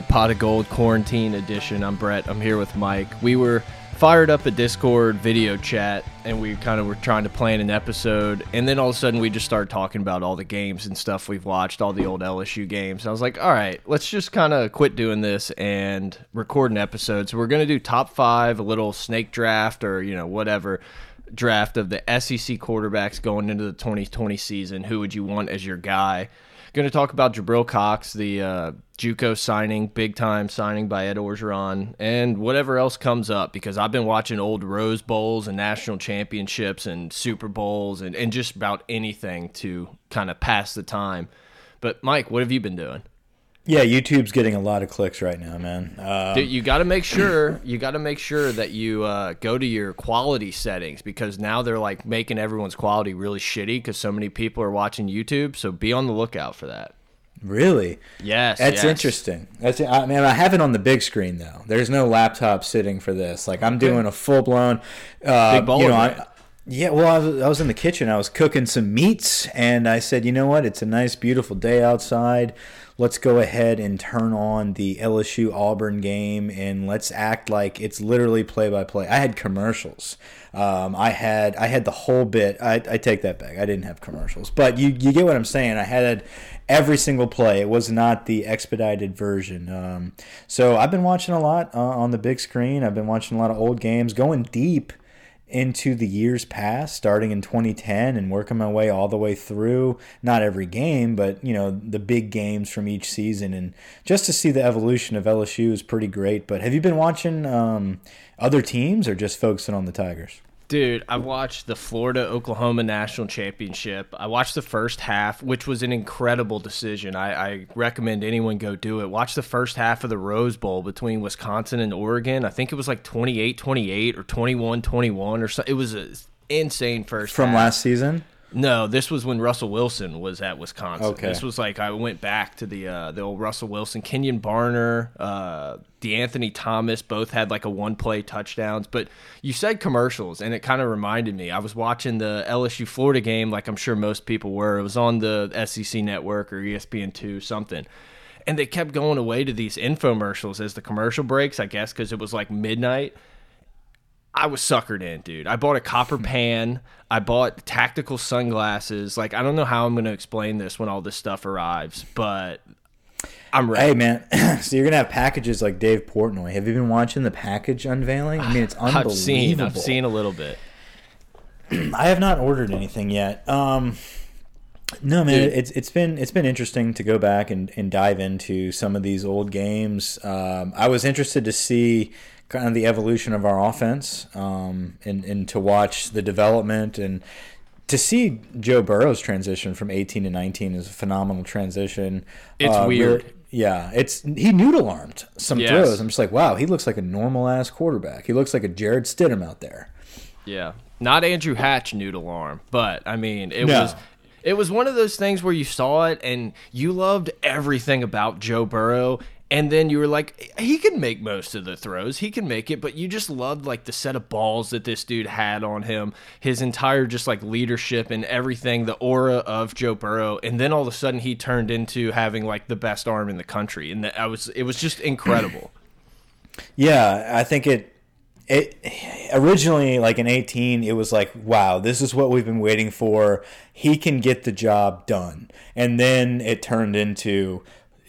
Pot of Gold Quarantine Edition. I'm Brett. I'm here with Mike. We were fired up a Discord video chat and we kind of were trying to plan an episode. And then all of a sudden, we just started talking about all the games and stuff we've watched, all the old LSU games. And I was like, all right, let's just kind of quit doing this and record an episode. So we're going to do top five, a little snake draft or, you know, whatever draft of the SEC quarterbacks going into the 2020 season. Who would you want as your guy? Going to talk about Jabril Cox, the uh, JUCO signing, big time signing by Ed Orgeron, and whatever else comes up because I've been watching old Rose Bowls and national championships and Super Bowls and, and just about anything to kind of pass the time. But Mike, what have you been doing? Yeah, YouTube's getting a lot of clicks right now, man. Um, Dude, you got to make sure you got to make sure that you uh, go to your quality settings because now they're like making everyone's quality really shitty because so many people are watching YouTube. So be on the lookout for that. Really? Yes, That's yes. interesting. That's I mean I have it on the big screen though. There's no laptop sitting for this. Like I'm doing a full blown. Uh, Big baller you know. I, yeah. Well, I was, I was in the kitchen. I was cooking some meats, and I said, you know what? It's a nice, beautiful day outside. Let's go ahead and turn on the LSU Auburn game, and let's act like it's literally play by play. I had commercials. Um, I had I had the whole bit. I, I take that back. I didn't have commercials, but you you get what I'm saying. I had every single play. It was not the expedited version. Um, so I've been watching a lot uh, on the big screen. I've been watching a lot of old games, going deep into the years past, starting in 2010 and working my way all the way through. Not every game, but you know the big games from each season, and just to see the evolution of LSU is pretty great. But have you been watching um, other teams or just focusing on the Tigers? Dude, I watched the Florida Oklahoma National Championship. I watched the first half, which was an incredible decision. I, I, recommend anyone go do it. Watch the first half of the Rose Bowl between Wisconsin and Oregon. I think it was like 28 28 or 21 21 or something. It was an insane first From half. last season? No, this was when Russell Wilson was at Wisconsin. Okay. This was like I went back to the uh, the old Russell Wilson, Kenjon Barner, uh, DeAnthony Thomas, both had like a one play touchdowns. But you said commercials, and it kind of reminded me. I was watching the LSU Florida game, like I'm sure most people were. It was on the SEC network or ESPN two something. And they kept going away to these infomercials as the commercial breaks, I guess, because it was like midnight. I was suckered in, dude. I bought a copper pan. I bought tactical sunglasses. Like I don't know how I'm going to explain this when all this stuff arrives, but I'm ready. Hey man, so you're gonna have packages like Dave Portnoy. Have you been watching the package unveiling? I mean, it's unbelievable. I've seen, I've seen a little bit. I have not ordered anything yet. Um, no, man, Dude. it's it's been it's been interesting to go back and, and dive into some of these old games. Um, I was interested to see kind of the evolution of our offense, um, and and to watch the development and to see Joe Burrow's transition from 18 to 19 is a phenomenal transition. It's Uh, weird. yeah, it's he noodle armed some Yes. throws. I'm just like, wow, he looks like a normal ass quarterback. He looks like a Jarrett Stidham out there. Yeah, not Andrew Hatch noodle arm, but I mean, it No. was it was one of those things where you saw it and you loved everything about Joe Burrow. And then you were like, he can make most of the throws. He can make it, but you just loved like the set of balls that this dude had on him, his entire just like leadership and everything, the aura of Joe Burrow. And then all of a sudden he turned into having like the best arm in the country. And that I was it was just incredible. Yeah, I think it it originally like in 18 it was like wow this is what we've been waiting for he can get the job done and then it turned into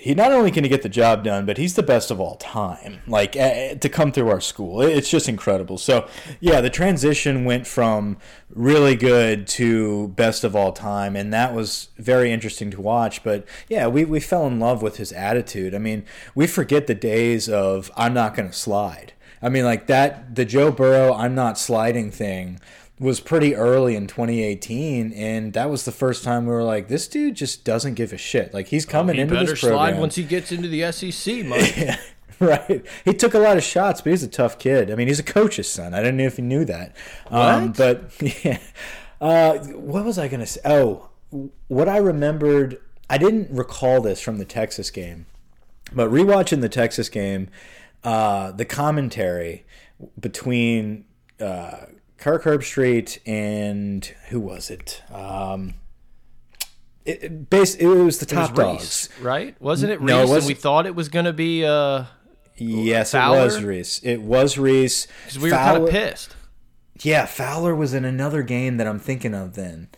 he not only can he get the job done but he's the best of all time like eh, to come through our school. It's just incredible. So yeah the transition went from really good to best of all time and that was very interesting to watch. But yeah we, we fell in love with his attitude. I mean we forget the days of i'm not going to slide. I mean, like that, the Joe Burrow I'm not sliding thing was pretty early in 2018, and that was the first time we were like, this dude just doesn't give a shit. Like he's coming he into better this program. slide once he gets into the SEC, Mike. Yeah, right. He took a lot of shots, but he's a tough kid. I mean, he's a coach's son. I don't know if you knew that. Um, What? but yeah. Uh, what was I going to say? Oh, what I remembered, I didn't recall this from the Texas game, but rewatching the Texas game, uh, the commentary between uh, Kirk Herbstreit and who was it? Um, It, it, base, it was the It was top Reece, dogs. right? Wasn't it Reece? No, it wasn't. we thought it was going to be uh Yes, it was Reece. It was Reece. because we were kind of pissed. Yeah, Fowler was in another game that I'm thinking of then.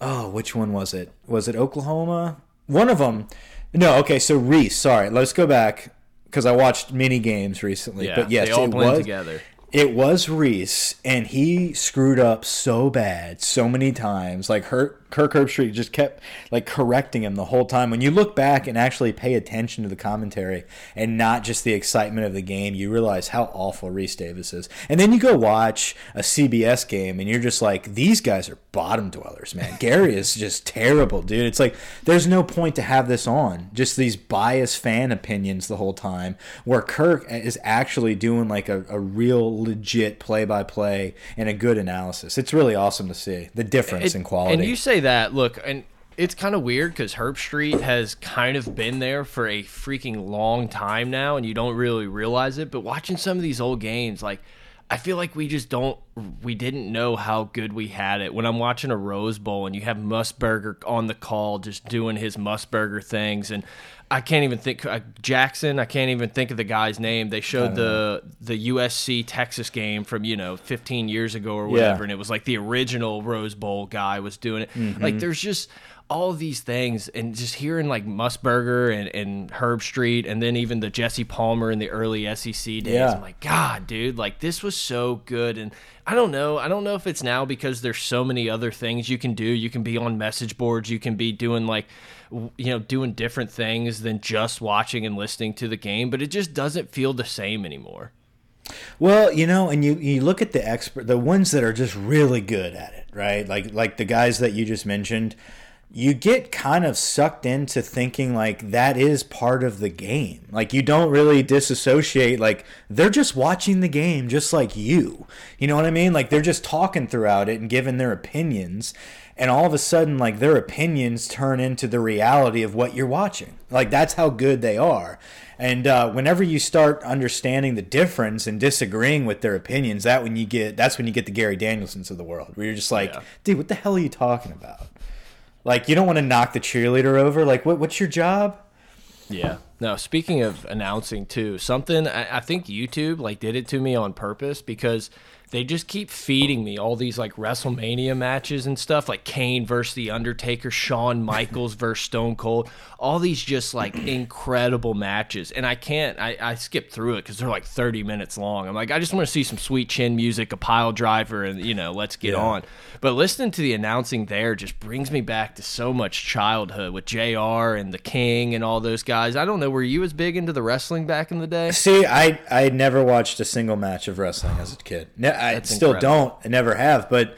Oh, which one was it? Was it Oklahoma? One of them. No, okay, so Reece. Sorry, let's go back because I watched mini games recently. Yeah, but yes, they all it blend was, together. It was Reece, and he screwed up so bad so many times. Like her, Kirk Herbstreit just kept like correcting him the whole time. When you look back and actually pay attention to the commentary and not just the excitement of the game, you realize how awful Reece Davis is. And then you go watch a CBS game, and you're just like, these guys are bottom dwellers, man. Gary is just terrible, dude. It's like there's no point to have this on. Just these biased fan opinions the whole time, where Kirk is actually doing like a, a real legit play by play and a good analysis. It's really awesome to see the difference It- in quality. And you say that, look, and it's kind of weird because Herbstreit has kind of been there for a freaking long time now, and you don't really realize it. But watching some of these old games, like I feel like we just don't, we didn't know how good we had it. When I'm watching a Rose Bowl and you have Musburger on the call, just doing his Musburger things, and I can't even think uh, Jackson. I can't even think of the guy's name. They showed the the USC Texas game from you know 15 years ago or whatever, Yeah. and it was like the original Rose Bowl guy was doing it. Like there's just all these things, and just hearing like Musburger and, and Herbstreit, and then even the Jesse Palmer in the early SEC days. Yeah. I'm like, God, dude, like this was so good. And I don't know. I don't know if it's now because there's so many other things you can do. You can be on message boards. You can be doing like, you know, doing different things than just watching and listening to the game. But it just doesn't feel the same anymore. Well, you know, and you you look at the expert, the ones that are just really good at it, right? Like like the guys that you just mentioned, you get kind of sucked into thinking like that is part of the game. Like you don't really disassociate like they're just watching the game just like you. You know what I mean? Like they're just talking throughout it and giving their opinions. And all of a sudden like their opinions turn into the reality of what you're watching. Like that's how good they are. And uh, whenever you start understanding the difference and disagreeing with their opinions, that when you get that's when you get the Gary Danielsons of the world, where you're just like, Yeah. dude, what the hell are you talking about? Like, you don't want to knock the cheerleader over. Like, what what's your job? Yeah. No, speaking of announcing too, something I, I think YouTube like did it to me on purpose because they just keep feeding me all these like WrestleMania matches and stuff, like Kane versus The Undertaker, Shawn Michaels versus Stone Cold, all these just like incredible matches. And I can't, I, I skip through it because they're like 30 minutes long. I'm like, I just want to see some sweet chin music, a pile driver, and you know, let's get Yeah. on. But listening to the announcing there just brings me back to so much childhood with JR and the King and all those guys. I don't know, were you as big into the wrestling back in the day? See, I I never watched a single match of wrestling as a kid. Ne- I That's still incredible. don't. I never have. But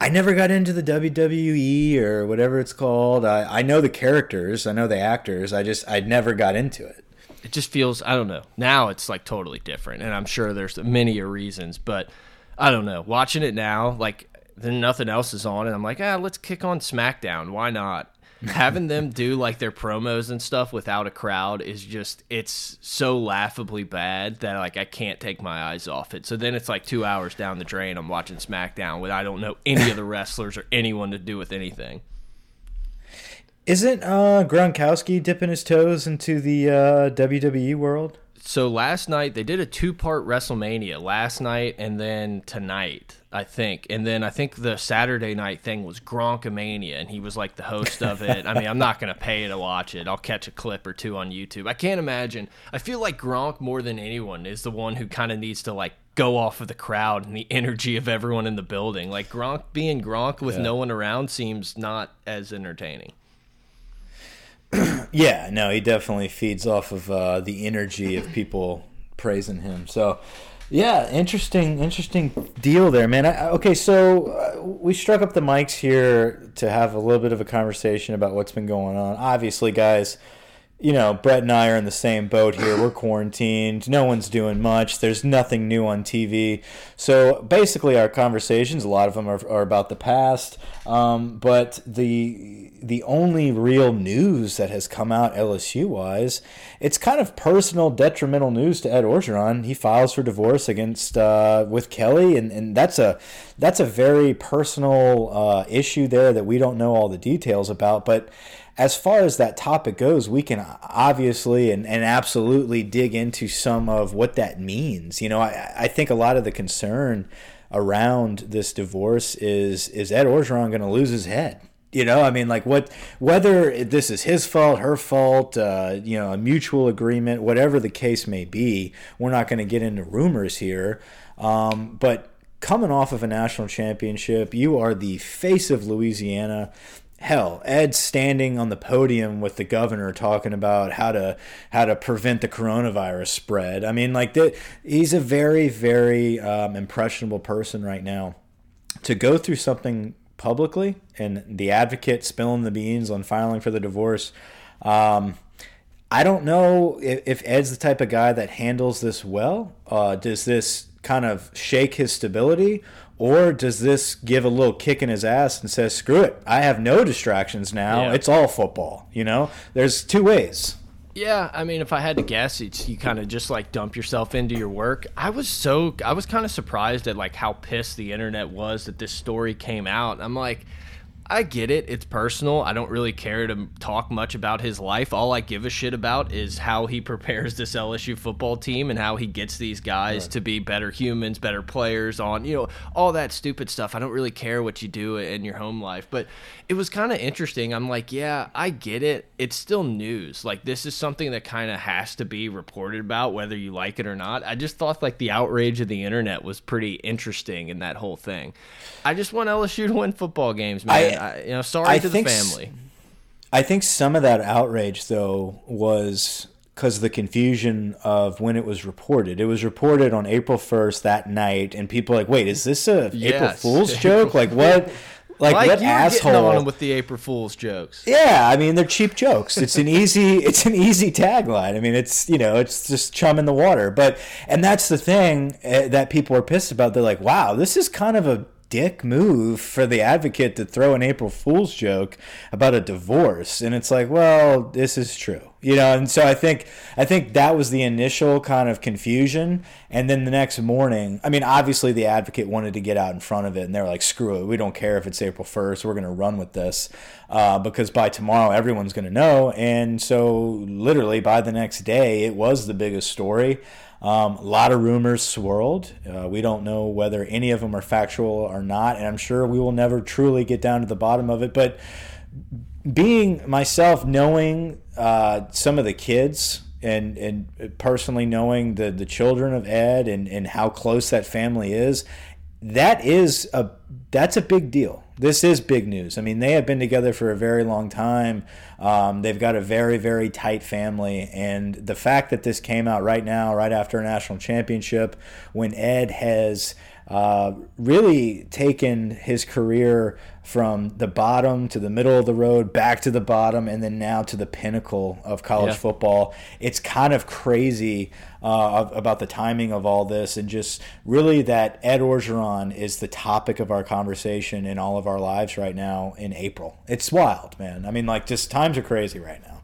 I never got into the WWE or whatever it's called. I, I know the characters. I know the actors. I just I never got into it. It just feels, I don't know. Now it's like totally different. And I'm sure there's many reasons, but I don't know. Watching it now, like, then nothing else is on, and I'm like, ah, let's kick on SmackDown. Why not? Having them do like their promos and stuff without a crowd is just it's so laughably bad that like I can't take my eyes off it. So then it's like two hours down the drain. I'm watching SmackDown when I don't know any of the wrestlers or anyone to do with anything. Isn't uh, Gronkowski dipping his toes into the uh, WWE world? so last night they did a two-part WrestleMania last night and then tonight, I think. And then I think the Saturday night thing was Gronkomania and he was like the host of it. I mean, I'm not going to pay to watch it. I'll catch a clip or two on YouTube. I can't imagine. I feel like Gronk more than anyone is the one who kind of needs to like go off of the crowd and the energy of everyone in the building. Like Gronk being Gronk with no one around seems not as entertaining. Yeah, no, he definitely feeds off of uh, the energy of people praising him. So, yeah, interesting, interesting deal there, man. I, okay, so uh, we struck up the mics here to have a little bit of a conversation about what's been going on. Obviously, guys, you know, Brett and I are in the same boat here. We're quarantined. No one's doing much. There's nothing new on TV. So basically, our conversations, a lot of them are, are about the past. Um, but the the only real news that has come out LSU wise, it's kind of personal, detrimental news to Ed Orgeron. He files for divorce against uh, with Kelly, and, and that's a that's a very personal uh, issue there that we don't know all the details about, but as far as that topic goes, we can obviously and, and absolutely dig into some of what that means. You know, I, I think a lot of the concern around this divorce is is Ed Orgeron going to lose his head? You know, I mean, like what, whether this is his fault, her fault, uh, you know, a mutual agreement, whatever the case may be, we're not going to get into rumors here. Um, but coming off of a national championship, you are the face of Louisiana hell ed standing on the podium with the governor talking about how to how to prevent the coronavirus spread. I mean like the, he's a very very um, impressionable person right now. To go through something publicly and the advocate spilling the beans on filing for the divorce um, i don't know if, if, ed's the type of guy that handles this well. Uh, does this kind of shake his stability or does this give a little kick in his ass and says, screw it, I have no distractions now. Yeah. It's all football. You know, there's two ways. Yeah, I mean, if I had to guess, it's you kind of just like dump yourself into your work. I was so I was kind of surprised at like how pissed the internet was that this story came out. I'm like, I get it. It's personal. I don't really care to talk much about his life. All I give a shit about is how he prepares this LSU football team and how he gets these guys right. to be better humans, better players on, you know, all that stupid stuff. I don't really care what you do in your home life. But it was kind of interesting. I'm like, yeah, I get it. It's still news. Like, this is something that kind of has to be reported about, whether you like it or not. I just thought, like, the outrage of the internet was pretty interesting in that whole thing. I just want LSU to win football games, man. I, I, you know, sorry I to the family. I think some of that outrage, though, was because of the confusion of when it was reported. It was reported on April 1st that night, and people like, wait, is this a yes. April Fool's joke? like, what? Like, like what asshole on with the April Fool's jokes? Yeah, I mean they're cheap jokes. It's an easy, it's an easy tagline. I mean, it's you know, it's just chum in the water. But and that's the thing eh, that people are pissed about. They're like, wow, this is kind of a dick move for the advocate to throw an April Fool's joke about a divorce. And it's like, well, this is true. You know, and so I think I think that was the initial kind of confusion. And then the next morning, I mean, obviously the advocate wanted to get out in front of it and they're like, screw it, we don't care if it's April 1st, we're gonna run with this. Uh, because by tomorrow everyone's gonna know. And so literally by the next day it was the biggest story. Um, a lot of rumors swirled. Uh, we don't know whether any of them are factual or not, and I'm sure we will never truly get down to the bottom of it. But being myself, knowing uh, some of the kids and and personally knowing the the children of Ed and and how close that family is, that is a that's a big deal. This is big news. I mean, they have been together for a very long time. Um, they've got a very, very tight family. And the fact that this came out right now, right after a national championship, when Ed has uh, really taken his career from the bottom to the middle of the road, back to the bottom, and then now to the pinnacle of college yeah. football. It's kind of crazy uh, about the timing of all this, and just really that Ed Orgeron is the topic of our conversation in all of our lives right now in April. It's wild, man. I mean, like, just times are crazy right now.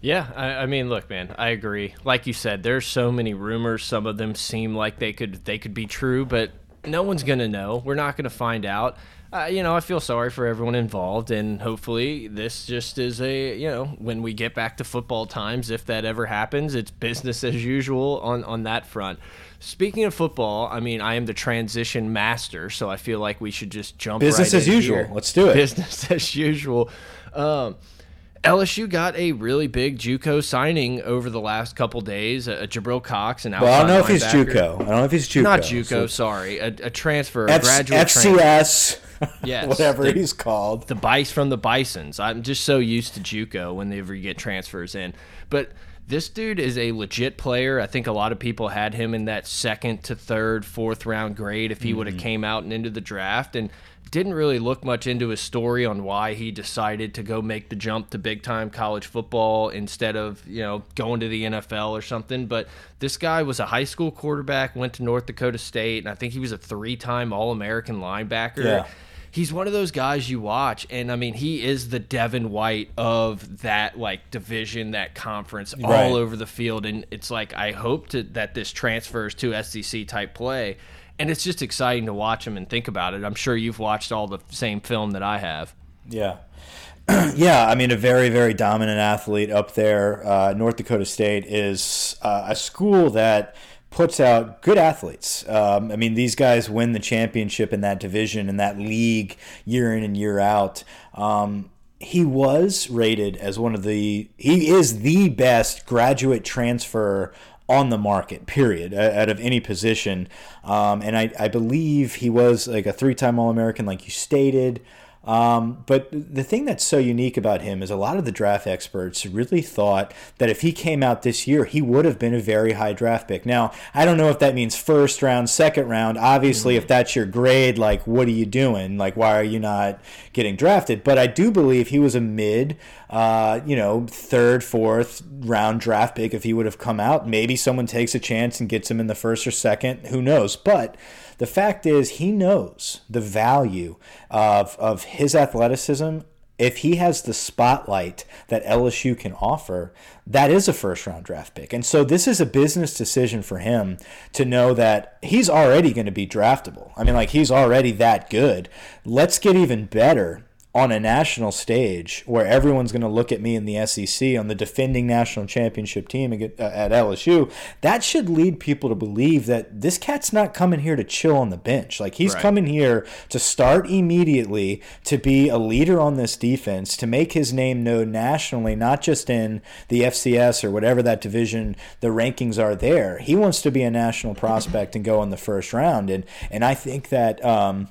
Yeah, I, I, mean, look, man, I agree. Like you said, there's so many rumors. Some of them seem like they could they could be true, but no one's gonna know. We're not gonna find out. Uh, you know, I feel sorry for everyone involved, and hopefully, this just is a you know, when we get back to football times, if that ever happens, it's business as usual on on that front. Speaking of football, I mean, I am the transition master, so I feel like we should just jump. Business right as usual. Here. Let's do it. Business as usual. Um, LSU got a really big JUCO signing over the last couple days. A, a Jabril Cox, and well, I don't know if he's JUCO. I don't know if he's JUCO. Not JUCO. So sorry, a, a transfer, F- a graduate FCS. Yes, whatever the, he's called. The Bice from the Bisons. I'm just so used to JUCO whenever you get transfers in, but this dude is a legit player. I think a lot of people had him in that second to third, fourth round grade if he mm -hmm. would have came out and into the draft. And didn't really look much into his story on why he decided to go make the jump to big time college football instead of, you know, going to the NFL or something. But this guy was a high school quarterback, went to North Dakota State, and I think he was a three time All American linebacker. Yeah. He's one of those guys you watch, and I mean, he is the Devin White of that like division, that conference, all right. over the field. And it's like I hope to, that this transfers to SEC type play and it's just exciting to watch him and think about it. I'm sure you've watched all the same film that I have. Yeah. yeah, I mean, a very, very dominant athlete up there. Uh, North Dakota State is uh, a school that puts out good athletes. Um, I mean, these guys win the championship in that division and that league year in and year out. Um, he was rated as one of the, he is the best graduate transfer on the market, period, out of any position. Um, and I, I believe he was like a three time All American, like you stated. Um, but the thing that's so unique about him is a lot of the draft experts really thought that if he came out this year, he would have been a very high draft pick. Now, I don't know if that means first round, second round. Obviously, mm -hmm. if that's your grade, like, what are you doing? Like, why are you not getting drafted? But I do believe he was a mid, uh, you know, third, fourth round draft pick if he would have come out. Maybe someone takes a chance and gets him in the first or second. Who knows? But the fact is, he knows the value of, of his athleticism. If he has the spotlight that LSU can offer, that is a first round draft pick. And so this is a business decision for him to know that he's already going to be draftable. I mean, like, he's already that good. Let's get even better on a national stage where everyone's going to look at me in the SEC on the defending national championship team uh, at LSU, that should lead people to believe that this cat's not coming here to chill on the bench. Like he's right. coming here to start immediately, to be a leader on this defense, to make his name known nationally, not just in the FCS or whatever that division the rankings are there. He wants to be a national prospect and go in the first round. And and I think that um,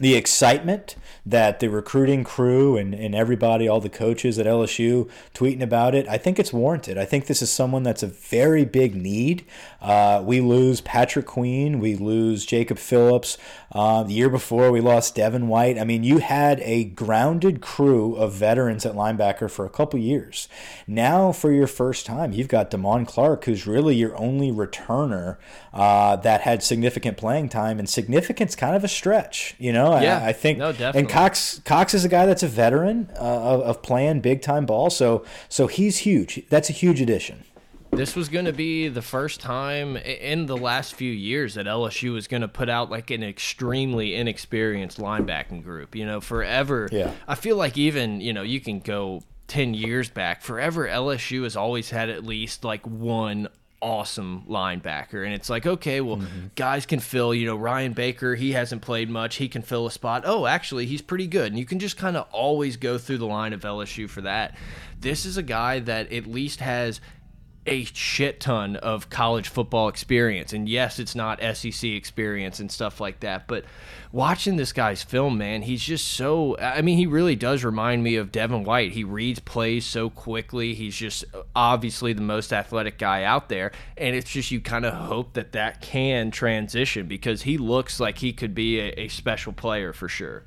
the excitement that the recruiting crew and, and everybody, all the coaches at LSU tweeting about it, I think it's warranted. I think this is someone that's a very big need. Uh, we lose Patrick Queen, we lose Jacob Phillips. Uh, the year before, we lost Devin White. I mean, you had a grounded crew of veterans at linebacker for a couple years. Now, for your first time, you've got Damone Clark, who's really your only returner uh, that had significant playing time, and significance kind of a stretch. You know, yeah, I, I think. No, definitely. And Cox Cox is a guy that's a veteran uh, of, of playing big time ball, so so he's huge. That's a huge addition. This was going to be the first time in the last few years that LSU was going to put out like an extremely inexperienced linebacking group. You know, forever. Yeah. I feel like even you know you can go 10 years back forever lsu has always had at least like one awesome linebacker. And it's like, okay, well, mm -hmm. guys can fill, you know, Ryan Baker, he hasn't played much. He can fill a spot. Oh, actually, he's pretty good. And you can just kind of always go through the line of LSU for that. This is a guy that at least has a shit ton of college football experience. And yes, it's not SEC experience and stuff like that, but watching this guy's film, man, he's just so. I mean, he really does remind me of Devin White. He reads plays so quickly. He's just obviously the most athletic guy out there. And it's just you kind of hope that that can transition because he looks like he could be a, a special player for sure.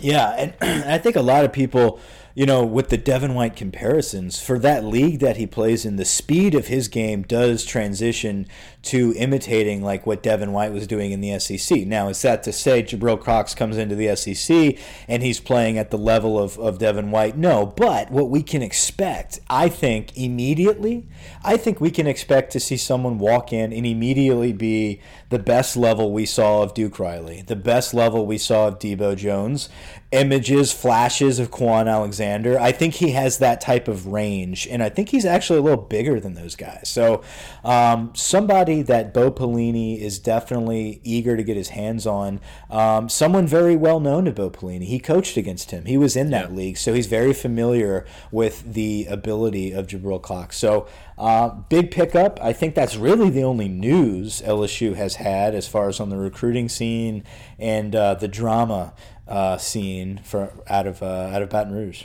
Yeah. And I think a lot of people you know, with the Devin White comparisons, for that league that he plays in, the speed of his game does transition to imitating like what Devin White was doing in the SEC. Now, is that to say Jabril Cox comes into the SEC and he's playing at the level of, of Devin White? No, but what we can expect, I think, immediately, I think we can expect to see someone walk in and immediately be the best level we saw of Duke Riley, the best level we saw of Debo Jones, images, flashes of Kwon Alexander. I think he has that type of range, and I think he's actually a little bigger than those guys. So, um, somebody that Bo Pelini is definitely eager to get his hands on. Um, someone very well known to Bo Pelini. He coached against him. He was in that yeah. league, so he's very familiar with the ability of Jabril Cox. So, uh, big pickup. I think that's really the only news LSU has had as far as on the recruiting scene and uh, the drama uh, scene for out of uh, out of Baton Rouge.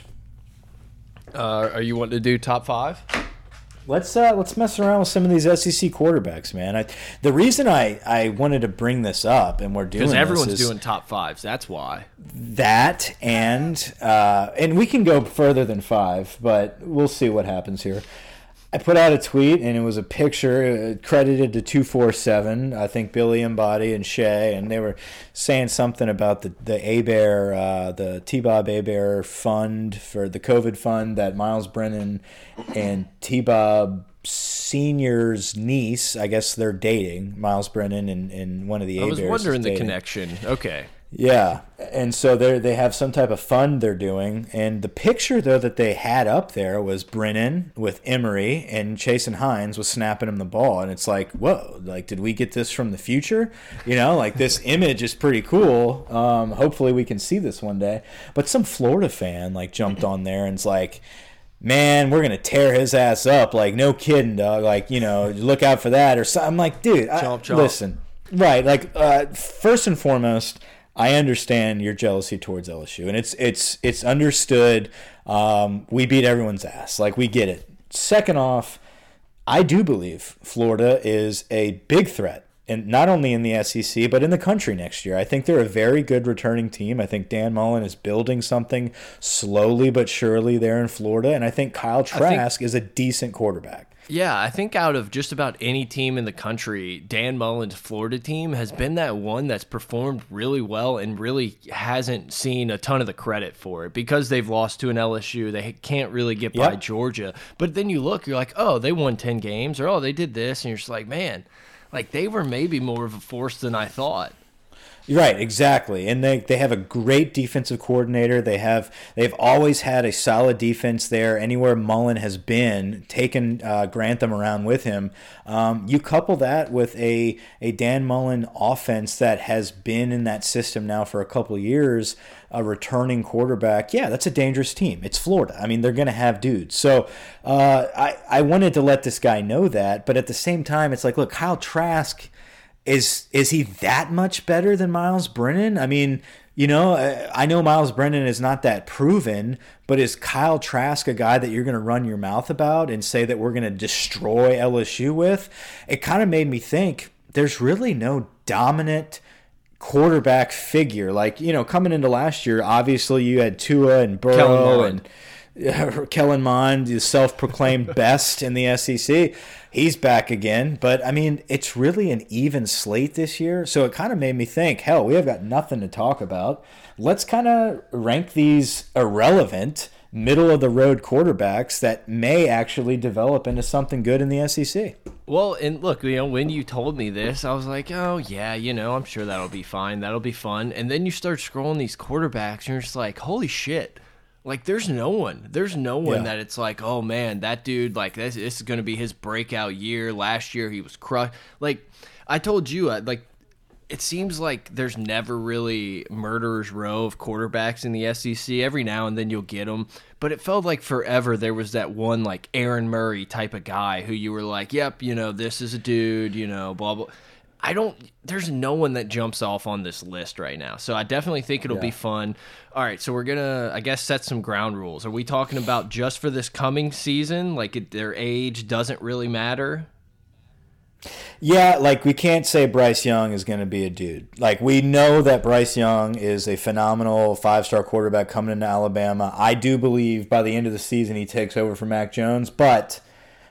Uh, are you wanting to do top five? Let's uh, let's mess around with some of these SEC quarterbacks, man. I, the reason I, I wanted to bring this up and we're doing because everyone's doing top fives. That's why. That and uh, and we can go further than five, but we'll see what happens here. I put out a tweet and it was a picture uh, credited to 247, I think Billy Embody and Shay, and they were saying something about the, the Hebert, uh, the T Bob Hebert fund for the COVID fund that Miles Brennan and T Bob Senior's niece, I guess they're dating, Miles Brennan and, and one of the A Bears. I was wondering the connection. Okay. Yeah, and so they they have some type of fund they're doing. And the picture though that they had up there was Brennan with Emery and Chasen Hines was snapping him the ball, and it's like, whoa, like did we get this from the future? You know, like this image is pretty cool. Um, hopefully we can see this one day. But some Florida fan like jumped on there and's like man, we're gonna tear his ass up. Like, no kidding, dog. Like, you know, look out for that or something. I'm like, dude, I, Chomp, chomp. listen, right? Like, uh, first and foremost, I understand your jealousy towards LSU, and it's it's it's understood. Um, we beat everyone's ass. Like, we get it. Second off, I do believe Florida is a big threat and not only in the SEC but in the country next year. I think they're a very good returning team. I think Dan Mullen is building something slowly but surely there in Florida, and I think Kyle Trask think, is a decent quarterback. Yeah, I think out of just about any team in the country, Dan Mullen's Florida team has been that one that's performed really well and really hasn't seen a ton of the credit for it because they've lost to an LSU. They can't really get by yep. Georgia. But then you look, you're like, oh, they won 10 games, or oh, they did this. And you're just like, man, like they were maybe more of a force than I thought. Right, exactly. And they, they have a great defensive coordinator. They have they've always had a solid defense there. Anywhere Mullen has been, taken uh, Grantham around with him. Um, you couple that with a a Dan Mullen offense that has been in that system now for a couple years. A returning quarterback, yeah, that's a dangerous team. It's Florida. I mean, they're going to have dudes. So uh, I I wanted to let this guy know that, but at the same time, it's like, look, Kyle Trask is is he that much better than Miles Brennan? I mean, you know, uh, I know Miles Brennan is not that proven, but is Kyle Trask a guy that you're going to run your mouth about and say that we're going to destroy LSU with? It kind of made me think there's really no dominant quarterback figure. Like, you know, coming into last year, obviously you had Tua and Burrow and Kellen Mond, the self-proclaimed best in the SEC, he's back again. But I mean, it's really an even slate this year, so it kind of made me think, hell, we have got nothing to talk about. Let's kind of rank these irrelevant, middle of the road quarterbacks that may actually develop into something good in the SEC. Well, and look, you know, when you told me this, I was like, oh, yeah, you know, I'm sure that'll be fine. That'll be fun. And then you start scrolling these quarterbacks, and you're just like, holy shit like there's no one. There's no one yeah. that it's like, oh man, that dude like this, this is gonna be his breakout year. Last year he was crushed. Like I told you, I, like it seems like there's never really murderer's row of quarterbacks in the SEC. Every now and then you'll get them, but it felt like forever there was that one like Aaron Murray type of guy who you were like, yep, you know, this is a dude, you know, blah blah. I don't. There's no one that jumps off on this list right now, so I definitely think it'll yeah. be fun. All right, so we're gonna, I guess, set some ground rules. Are we talking about just for this coming season? Like it, their age doesn't really matter. Yeah, like we can't say Bryce Young is going to be a dude. Like we know that Bryce Young is a phenomenal five-star quarterback coming into Alabama. I do believe by the end of the season he takes over for Mac Jones, but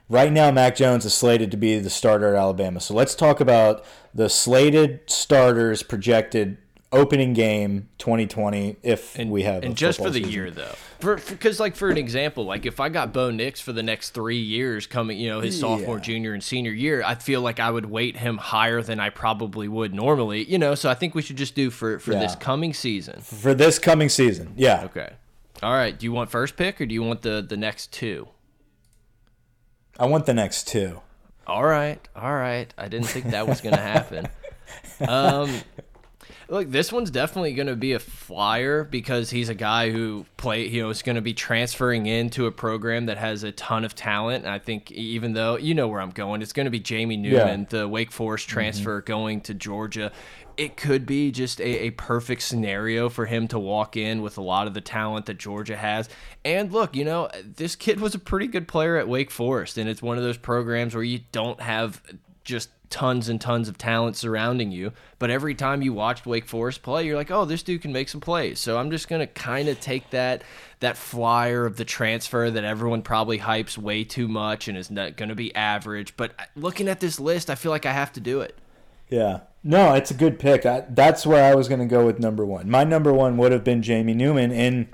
Right now, Mac Jones is slated to be the starter at Alabama. So let's talk about the slated starters projected opening game 2020 if and, we have and just for the season. year though because like for an example like if i got bo nix for the next three years coming you know his sophomore yeah. junior and senior year i feel like i would weight him higher than i probably would normally you know so i think we should just do for for yeah. this coming season for this coming season yeah okay all right do you want first pick or do you want the the next two I want the next two. All right, all right. I didn't think that was going to happen. um, look, this one's definitely going to be a flyer because he's a guy who play. You know, is going to be transferring into a program that has a ton of talent. And I think even though you know where I'm going, it's going to be Jamie Newman, yeah. the Wake Forest transfer mm -hmm. going to Georgia it could be just a, a, perfect scenario for him to walk in with a lot of the talent that Georgia has. And look, you know, this kid was a pretty good player at Wake Forest, and it's one of those programs where you don't have just tons and tons of talent surrounding you. But every time you watched Wake Forest play, you're like, oh, this dude can make some plays. So I'm just gonna kind of take that that flyer of the transfer that everyone probably hypes way too much and is not gonna be average. But looking at this list, I feel like I have to do it. Yeah. No, it's a good pick. I, that's where I was going to go with number one. My number one would have been Jamie Newman. And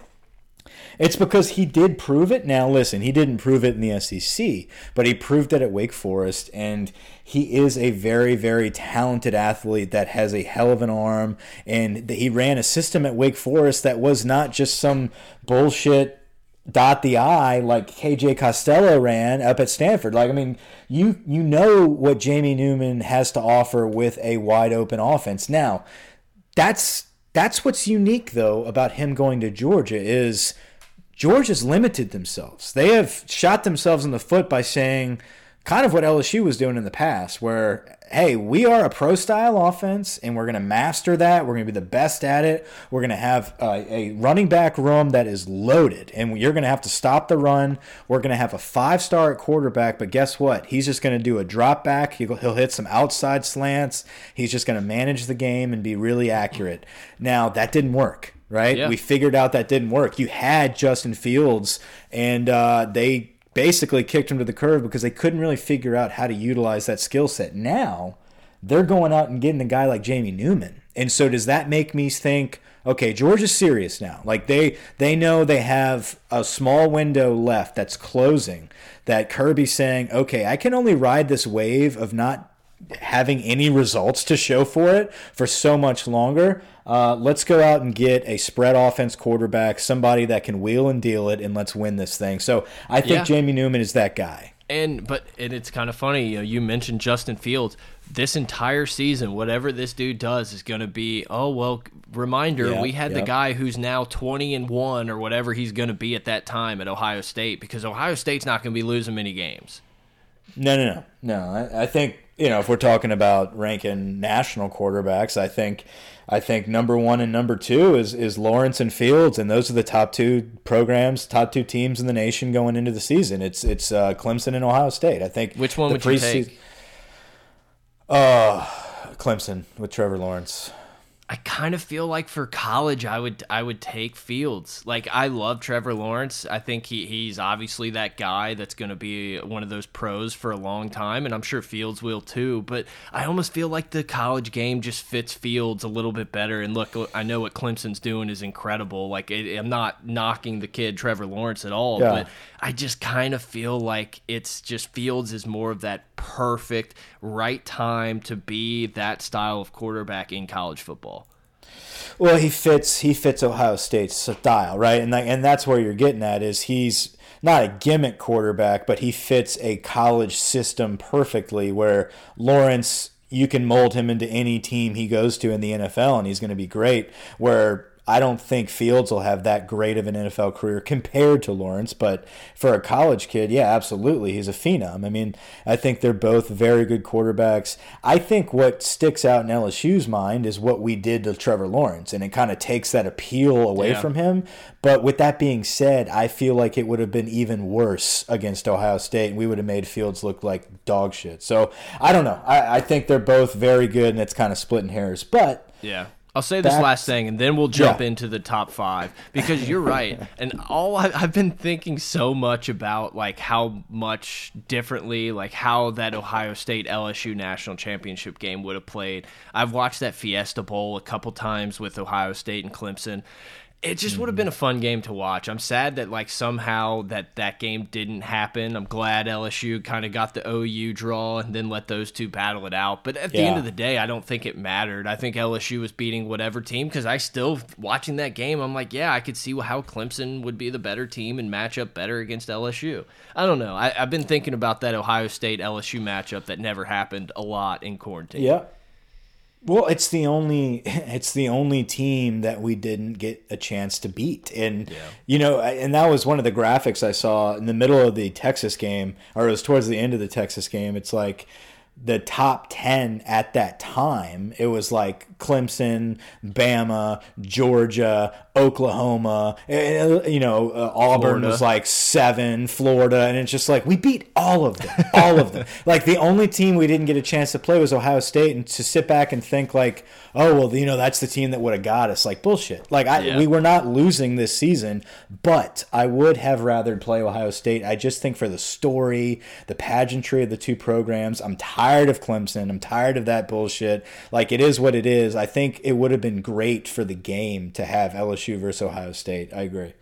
It's because he did prove it. Now, listen, he didn't prove it in the SEC, but he proved it at Wake Forest, and he is a very, very talented athlete that has a hell of an arm. And he ran a system at Wake Forest that was not just some bullshit dot the I like KJ Costello ran up at Stanford. Like I mean, you you know what Jamie Newman has to offer with a wide open offense. Now, that's that's what's unique though about him going to Georgia is Georgia's limited themselves. They have shot themselves in the foot by saying kind of what LSU was doing in the past, where, hey, we are a pro style offense and we're going to master that. We're going to be the best at it. We're going to have a, a running back room that is loaded and you're going to have to stop the run. We're going to have a five star quarterback, but guess what? He's just going to do a drop back. He'll, he'll hit some outside slants. He's just going to manage the game and be really accurate. Now, that didn't work. Right, yeah. we figured out that didn't work. You had Justin Fields, and uh, they basically kicked him to the curb because they couldn't really figure out how to utilize that skill set. Now they're going out and getting a guy like Jamie Newman. And so does that make me think, okay, Georgia's serious now. Like they they know they have a small window left that's closing that Kirby's saying, okay, I can only ride this wave of not having any results to show for it for so much longer. Uh, let's go out and get a spread offense quarterback, somebody that can wheel and deal it, and let's win this thing. So I think yeah. Jamie Newman is that guy. And but and it's kind of funny, you know, you mentioned Justin Fields. This entire season, whatever this dude does is going to be. Oh well, reminder: yeah, we had yeah. the guy who's now twenty and one or whatever he's going to be at that time at Ohio State because Ohio State's not going to be losing many games. No, no, no, no. I, I think you know if we're talking about ranking national quarterbacks, I think I think number one and number two is is Lawrence and Fields, and those are the top two programs, top two teams in the nation going into the season. It's it's uh, Clemson and Ohio State. I think. Which one would you take? Uh, Clemson with Trevor Lawrence. I kind of feel like for college, I would I would take Fields. Like I love Trevor Lawrence. I think he he's obviously that guy that's going to be one of those pros for a long time, and I'm sure Fields will too. But I almost feel like the college game just fits Fields a little bit better. And look, I know what Clemson's doing is incredible. Like it, I'm not knocking the kid Trevor Lawrence at all, yeah. but I just kind of feel like it's just Fields is more of that perfect right time to be that style of quarterback in college football. Well, he fits he fits Ohio State's style, right? And that, and that's where you're getting at is he's not a gimmick quarterback, but he fits a college system perfectly where Lawrence you can mold him into any team he goes to in the NFL and he's going to be great where I don't think Fields will have that great of an NFL career compared to Lawrence, but for a college kid, yeah, absolutely. He's a phenom. I mean, I think they're both very good quarterbacks. I think what sticks out in LSU's mind is what we did to Trevor Lawrence, and it kind of takes that appeal away yeah. from him. But with that being said, I feel like it would have been even worse against Ohio State, and we would have made Fields look like dog shit. So I don't know. I, I think they're both very good, and it's kind of splitting hairs. But yeah. I'll say this last thing, and then we'll jump yeah. into the top five because you're right. and all I, have been thinking so much about like how much differently, like how that Ohio State LSU national championship game would have played. I've watched that Fiesta Bowl a couple times with Ohio State and Clemson, it just would have mm-hmm. been a fun game to watch. I'm sad that like somehow that that game didn't happen. I'm glad LSU kind of got the OU draw and then let those two battle it out. But at the end of the day, I don't think it mattered. I think LSU was beating whatever team because I still watching that game. I'm like, yeah, I could see how Clemson would be the better team and match up better against LSU. I don't know. I, have been thinking about that Ohio State LSU matchup that never happened a lot in quarantine. Yeah. Well, it's the only it's the only team that we didn't get a chance to beat, and yeah. you know, and that was one of the graphics I saw in the middle of the Texas game, or it was towards the end of the Texas game. It's like the top 10 at that time, it was like Clemson, Bama, Georgia, Oklahoma, you know, uh, Auburn Florida. was like seven, Florida, and it's just like we beat all of them, all of them. Like the only team we didn't get a chance to play was Ohio State, and to sit back and think like, oh well, you know, that's the team that would have got us. Like bullshit. Like I, yeah. we were not losing this season, but I would have rather play Ohio State. I just think for the story, the pageantry of the two programs, I'm tired tired of Clemson. I'm tired of that bullshit. Like it is what it is. I think it would have been great for the game to have LSU versus Ohio State. I agree.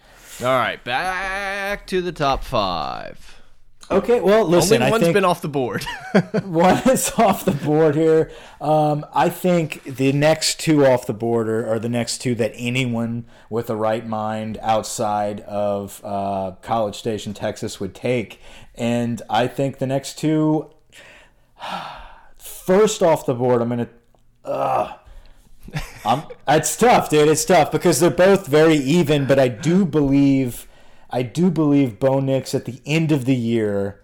All right, back to the top five. Okay, well, listen. Only one's I think been off the board. one is off the board here. Um, I think the next two off the board are, are, the next two that anyone with a right mind outside of uh, College Station, Texas, would take. And I think the next two, first off the board, I'm gonna. Uh, I'm, it's tough, dude. It's tough because they're both very even, but I do believe I do believe Bo Nix at the end of the year,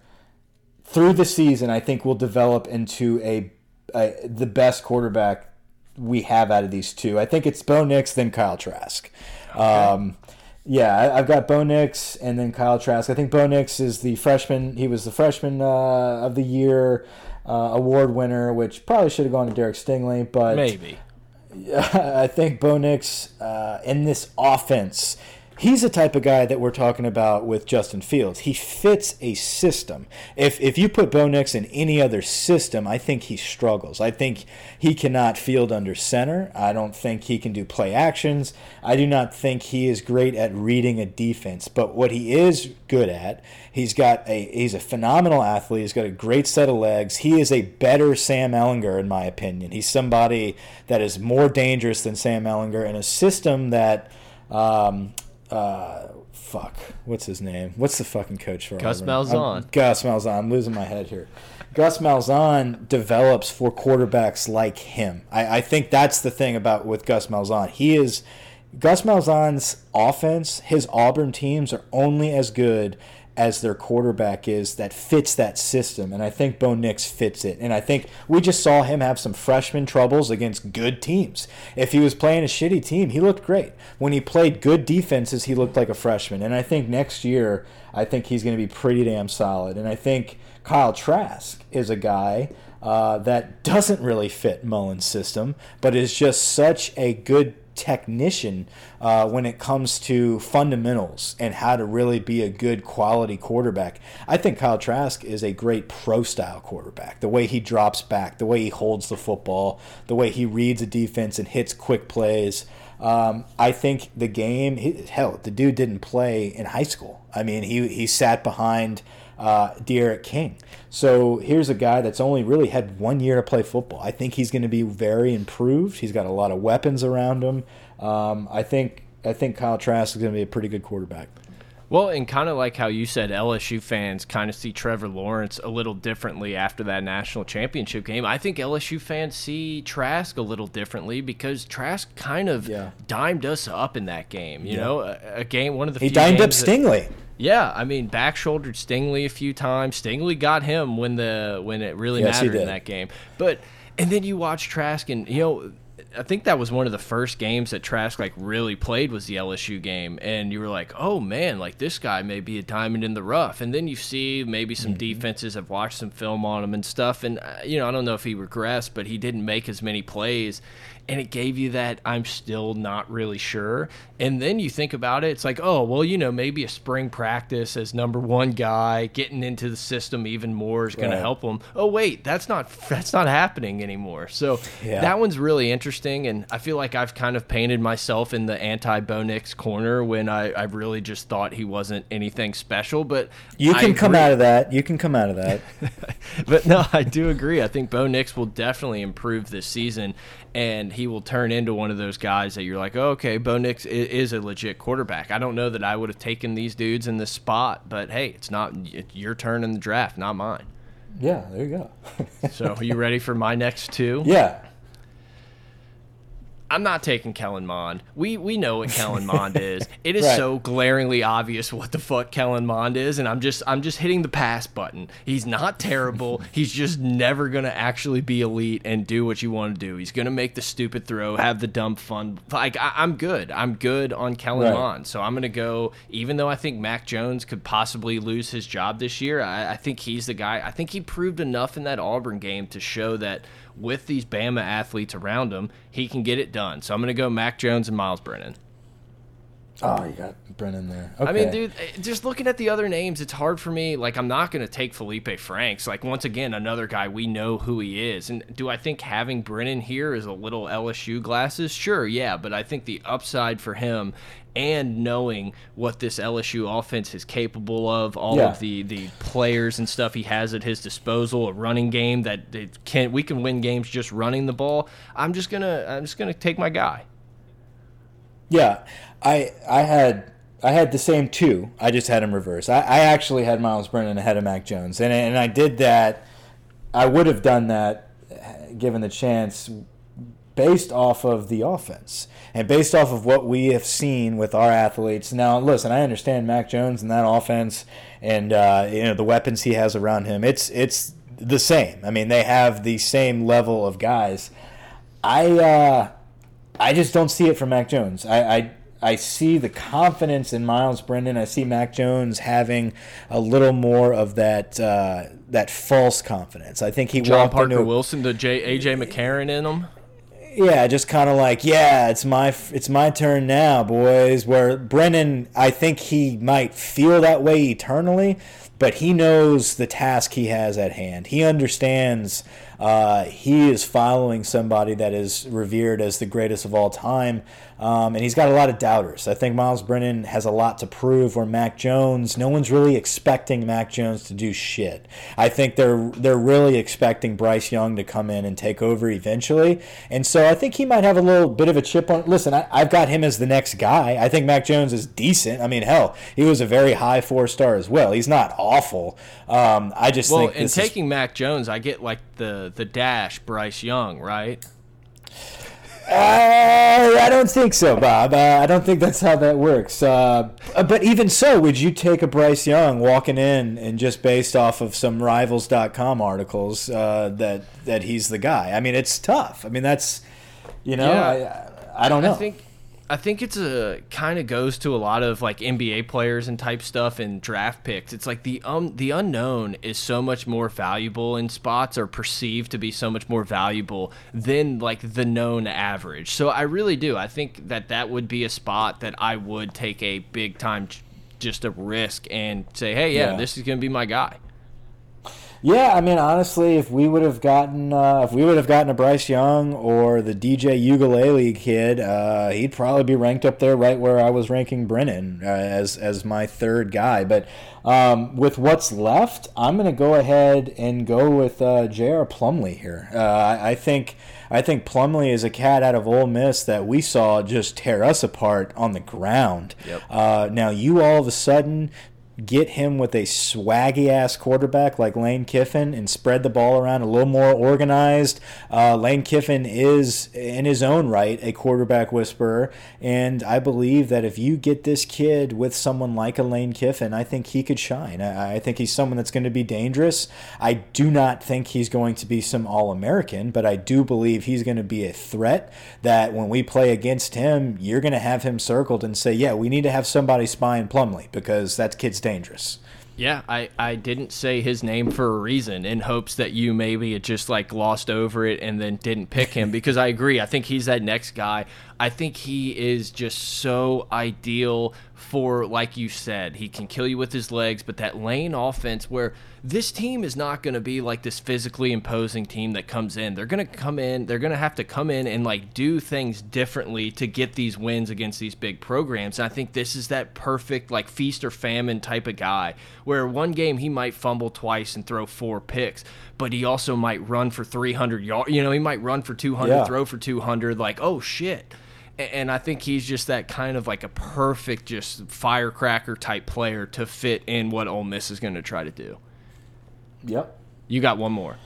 through the season, I think will develop into a, a the best quarterback we have out of these two. I think it's Bo Nix then Kyle Trask. Okay. Um, yeah, I, have got Bo Nix and then Kyle Trask. I think Bo Nix is the freshman. He was the freshman uh, of the year uh, award winner, which probably should have gone to Derek Stingley, but maybe. I think Bo Nix uh, in this offense he's the type of guy that we're talking about with Justin Fields. He fits a system. If if you put Bo Nix in any other system, I think he struggles. I think he cannot field under center. I don't think he can do play actions. I do not think he is great at reading a defense. But what he is good at, he's got a he's a phenomenal athlete. He's got a great set of legs. He is a better Sam Ehlinger in my opinion. He's somebody that is more dangerous than Sam Ehlinger in a system that um, uh, fuck, what's his name? What's the fucking coach for Gus Auburn? Malzahn? I'm, Gus Malzahn. I'm losing my head here. Gus Malzahn develops for quarterbacks like him. I, I think that's the thing about with Gus Malzahn. He is Gus Malzahn's offense. His Auburn teams are only as good as their quarterback is that fits that system. And I think Bo Nix fits it. And I think we just saw him have some freshman troubles against good teams. If he was playing a shitty team, he looked great. When he played good defenses, he looked like a freshman. And I think next year, I think he's going to be pretty damn solid. And I think Kyle Trask is a guy. Uh, that doesn't really fit Mullen's system, but is just such a good technician uh, when it comes to fundamentals and how to really be a good quality quarterback. I think Kyle Trask is a great pro style quarterback. The way he drops back, the way he holds the football, the way he reads a defense and hits quick plays. Um, I think the game, he, hell, the dude didn't play in high school. I mean, he, he sat behind uh, D'Eriq King. So here's a guy that's only really had one year to play football. I think he's going to be very improved. He's got a lot of weapons around him. Um, I think I think Kyle Trask is going to be a pretty good quarterback. Well, and kind of like how you said, LSU fans kind of see Trevor Lawrence a little differently after that national championship game. I think LSU fans see Trask a little differently because Trask kind of yeah. dimed us up in that game. You yeah. know, a, a, game one of the he dimed up Stingley. That, yeah, I mean, back shouldered Stingley a few times. Stingley got him when the when it really yes, mattered in that game. But and then you watch Trask, and you know, I think that was one of the first games that Trask like really played was the LSU game, and you were like, oh man, like this guy may be a diamond in the rough. And then you see maybe some mm -hmm. defenses have watched some film on him and stuff, and uh, you know, I don't know if he regressed, but he didn't make as many plays and it gave you that I'm still not really sure. And then you think about it, it's like, oh, well, you know, maybe a spring practice as number one guy getting into the system even more is going right. to help him. Oh, wait, that's not that's not happening anymore. So yeah. that one's really interesting, and I feel like I've kind of painted myself in the anti Bo Nix corner when I, I really just thought he wasn't anything special. But you can come out of that. You can come out of that. but no, I do agree. I think Bo Nix will definitely improve this season, and he will turn into one of those guys that you're like, oh, okay, Bo Nix is a legit quarterback. I don't know that I would have taken these dudes in this spot, but hey, it's not it's your turn in the draft, not mine. Yeah, there you go. so, are you ready for my next two? Yeah. I'm not taking Kellen Mond. We we know what Kellen Mond is. It is right. so glaringly obvious what the fuck Kellen Mond is, and I'm just I'm just hitting the pass button. He's not terrible. He's just never gonna actually be elite and do what you want to do. He's gonna make the stupid throw, have the dumb fun. Like I, am good. I'm good on Kellen right. Mond. So I'm gonna go. Even though I think Mac Jones could possibly lose his job this year, I, I think he's the guy. I think he proved enough in that Auburn game to show that with these Bama athletes around him, he can get it done. So I'm going to go Mac Jones and Miles Brennan. Oh, you got Brennan there. Okay. I mean, dude, eh, just looking at the other names, it's hard for me. Like, I'm not going to take Felipe Franks. Like, once again, another guy we know who he is. And do I think having Brennan here is a little LSU glasses? Sure, yeah. But I think the upside for him and knowing what this LSU offense is capable of, all Yeah. of the the players and stuff he has at his disposal, a running game that it can we can win games just running the ball. I'm just gonna I'm just gonna take my guy. Yeah, I I had I had the same two. I just had him reverse. I, I actually had Miles Brennan ahead of Mac Jones, and and I did that. I would have done that, given the chance, based off of the offense and based off of what we have seen with our athletes. Now, listen, I understand Mac Jones and that offense, and uh, you know the weapons he has around him. It's it's the same. I mean, they have the same level of guys. I. Uh, I just don't see it from Mac Jones. I, I I see the confidence in Miles Brennan. I see Mac Jones having a little more of that uh, that false confidence. I think he John Parker into Wilson, the J AJ McCarron in him. Yeah, just kind of like, yeah, it's my it's my turn now, boys. Where Brennan, I think he might feel that way eternally, but he knows the task he has at hand. He understands uh, he is following somebody that is revered as the greatest of all time, um, and he's got a lot of doubters. I think Miles Brennan has a lot to prove. Where Mac Jones, no one's really expecting Mac Jones to do shit. I think they're they're really expecting Bryce Young to come in and take over eventually, and so I think he might have a little bit of a chip on. Listen, I, I've got him as the next guy. I think Mac Jones is decent. I mean, hell, he was a very high four star as well. He's not awful. Um, I just Well, think in this is- taking Mac Jones, I get like the the dash Bryce Young, right? Uh, I don't think so, Bob. Uh, I don't think that's how that works. Uh, but even so, would you take a Bryce Young walking in and just based off of some Rivals.com articles uh, that that he's the guy? I mean, it's tough. I mean, that's you know, Yeah. I, I don't know. I think I think it's a kind of goes to a lot of like NBA players and type stuff and draft picks. It's like the um the unknown is so much more valuable in spots or perceived to be so much more valuable than like the known average. So I really do. I think that that would be a spot that I would take a big time just a risk and say, "Hey, yeah, Yeah. this is going to be my guy." Yeah, I mean, honestly, if we would have gotten uh, if we would have gotten a Bryce Young or the DJ Uiagalelei kid, uh, he'd probably be ranked up there, right where I was ranking Brennan uh, as as my third guy. But um, with what's left, I'm going to go ahead and go with uh, J.R. Plumlee here. Uh, I, I think. I think Plumlee is a cat out of Ole Miss that we saw just tear us apart on the ground. Yep. Uh, now you all of a sudden get him with a swaggy ass quarterback like Lane Kiffin and spread the ball around a little more organized. Uh, Lane Kiffin is, in his own right, a quarterback whisperer. And I believe that if you get this kid with someone like a Lane Kiffin, I think he could shine. I, I think he's someone that's going to be dangerous. I do not think he's going to be some All American, but I do believe he's going to be a threat that when we play against him, you're going to have him circled and say, yeah, we need to have somebody spying Plumlee because that kid's dangerous. Yeah, I, I didn't say his name for a reason in hopes that you maybe had just like lost over it and then didn't pick him because I agree. I think he's that next guy. I think he is just so ideal for, like you said, he can kill you with his legs, but that lane offense where this team is not going to be like this physically imposing team that comes in. They're going to come in, they're going to have to come in and like do things differently to get these wins against these big programs. And I think this is that perfect like feast or famine type of guy where one game he might fumble twice and throw four picks, but he also might run for 300 yards. You know, he might run for 200, Yeah. throw for 200 like, "Oh shit." And I think he's just that kind of like a perfect, just firecracker type player to fit in what Ole Miss is going to try to do. Yep. You got one more.